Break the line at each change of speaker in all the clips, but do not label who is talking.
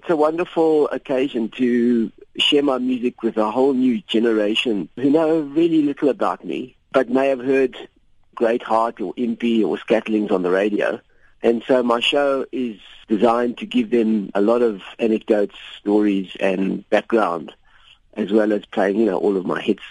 it's a wonderful occasion to share my music with a whole new generation who know really little about me, but may have heard Great Heart or Impi or Scatterlings on the radio. And so my show is designed to give them a lot of anecdotes, stories, and background, as well as playing, you know, all of my hits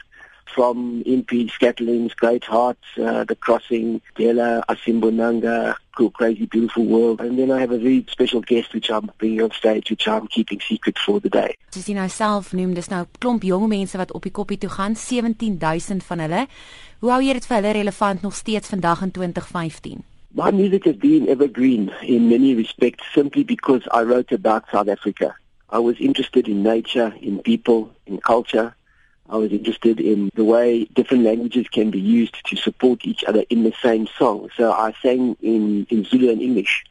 from Impi, Scatterlings, Great Hearts, uh, The Crossing, Dela, Asimbonanga, Cool Crazy Beautiful World. And then I have a very special guest which I'm bringing on stage, which I'm keeping secret for the day.
Soos jy nou self noem, dis nou klomp jong mense wat op die koppie toe gaan, 17000 van hulle. Hoe hou jy dit vir hulle relevant nog steeds vandag in 2015?
My music has been evergreen in many respects simply because I wrote about South Africa. I was interested in nature, in people, in culture. I was interested in the way different languages can be used to support each other in the same song. So I sang in, in Zulu and English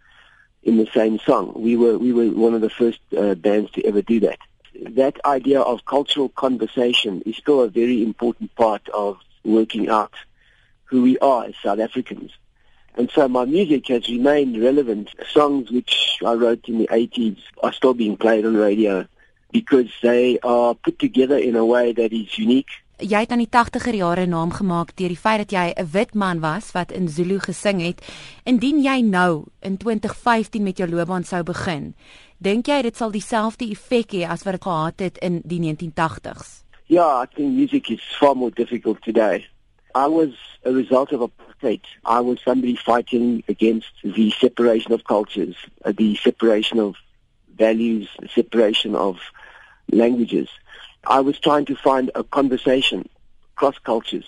in the same song. We were we were one of the first uh, bands to ever do that. That idea of cultural conversation is still a very important part of working out who we are as South Africans. And so my music has remained relevant. Songs which I wrote in the 80s are still being played on radio because they are put together in a way that is unique.
Jy het aan die 80er jare naam gemaak deur die feit dat jy 'n wit man was wat in Zulu gesing het. Indien jy nou in 2015 met jou loopbaan sou begin, dink jy dit sal dieselfde effek hê as wat dit gehad het in die 1980s?
Yeah, I think music is far more difficult today. I was a result of apartheid. I was somebody fighting against the separation of cultures, uh, the separation of values, the separation of languages. I was trying to find a conversation across cultures.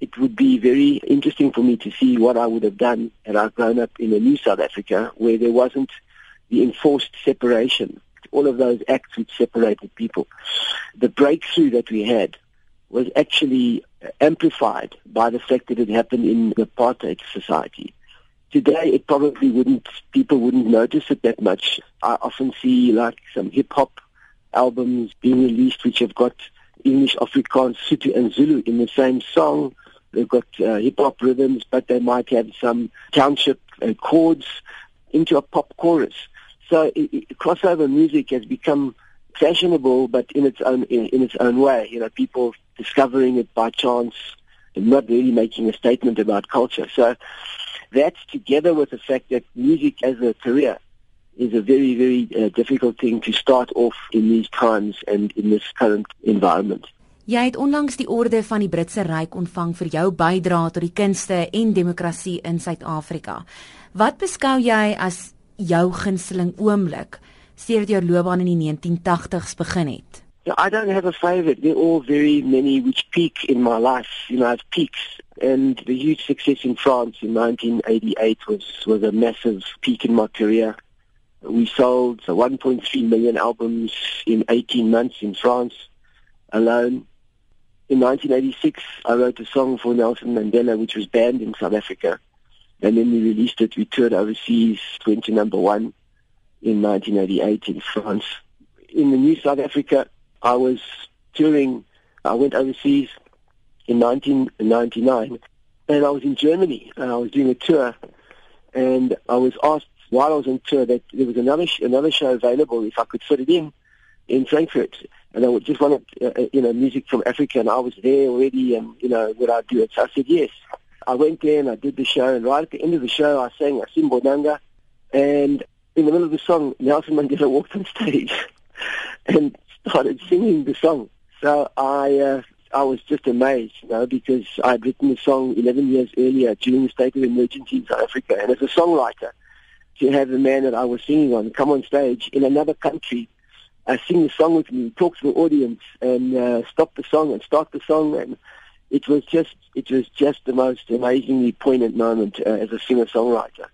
It would be very interesting for me to see what I would have done had I grown up in a new South Africa where there wasn't the enforced separation, all of those acts which separated people. The breakthrough that we had was actually amplified by the fact that it happened in the apartheid society. Today, it probably wouldn't, people wouldn't notice it that much. I often see like some hip hop albums being released which have got English, Afrikaans, Sotho and Zulu in the same song. They've got uh, hip hop rhythms, but they might have some township uh, chords into a pop chorus. So it, it, crossover music has become fashionable, but in its own in, in its own way. You know, people discovering it by chance and not really making a statement about culture. So that, together with the fact that music as a career is a very, very uh, difficult thing to start off in these times and in this current environment.
Jy het onlangs die orde van die Britse Ryk ontvang vir jou bydrae tot die kunste en demokrasie in Suid-Afrika. Wat beskou jy as jou gunsteling oomblik sedert jou loopbaan in die 1980s begin het?
Yeah, I don't have a favorite. They're all very many which peak in my life. You know, I have peaks. And the huge success in France in 1988 was, was a massive peak in my career. We sold 1.3 million albums in 18 months in France alone. In 1986, I wrote a song for Nelson Mandela, which was banned in South Africa. And then we released it. We toured overseas, went to number one in 1988 in France. In the new South Africa, I was touring. I went overseas in 1999, and I was in Germany. And I was doing a tour, and I was asked while I was on tour that there was another sh- another show available if I could fit it in in Frankfurt, and I just wanted uh, uh, you know music from Africa, and I was there already, and you know would I do it? So I said yes. I went there and I did the show, and right at the end of the show, I sang Asimbonanga, and in the middle of the song, Nelson Mandela walked on stage and started singing the song. So I uh, I was just amazed, you know, because I'd written the song 11 years earlier during the state of emergency in South Africa, and as a songwriter, to have the man that I was singing on come on stage in another country, uh, sing the song with me, talk to the audience, and uh, stop the song and start the song, and it was just it was just the most amazingly poignant moment uh, as a singer songwriter.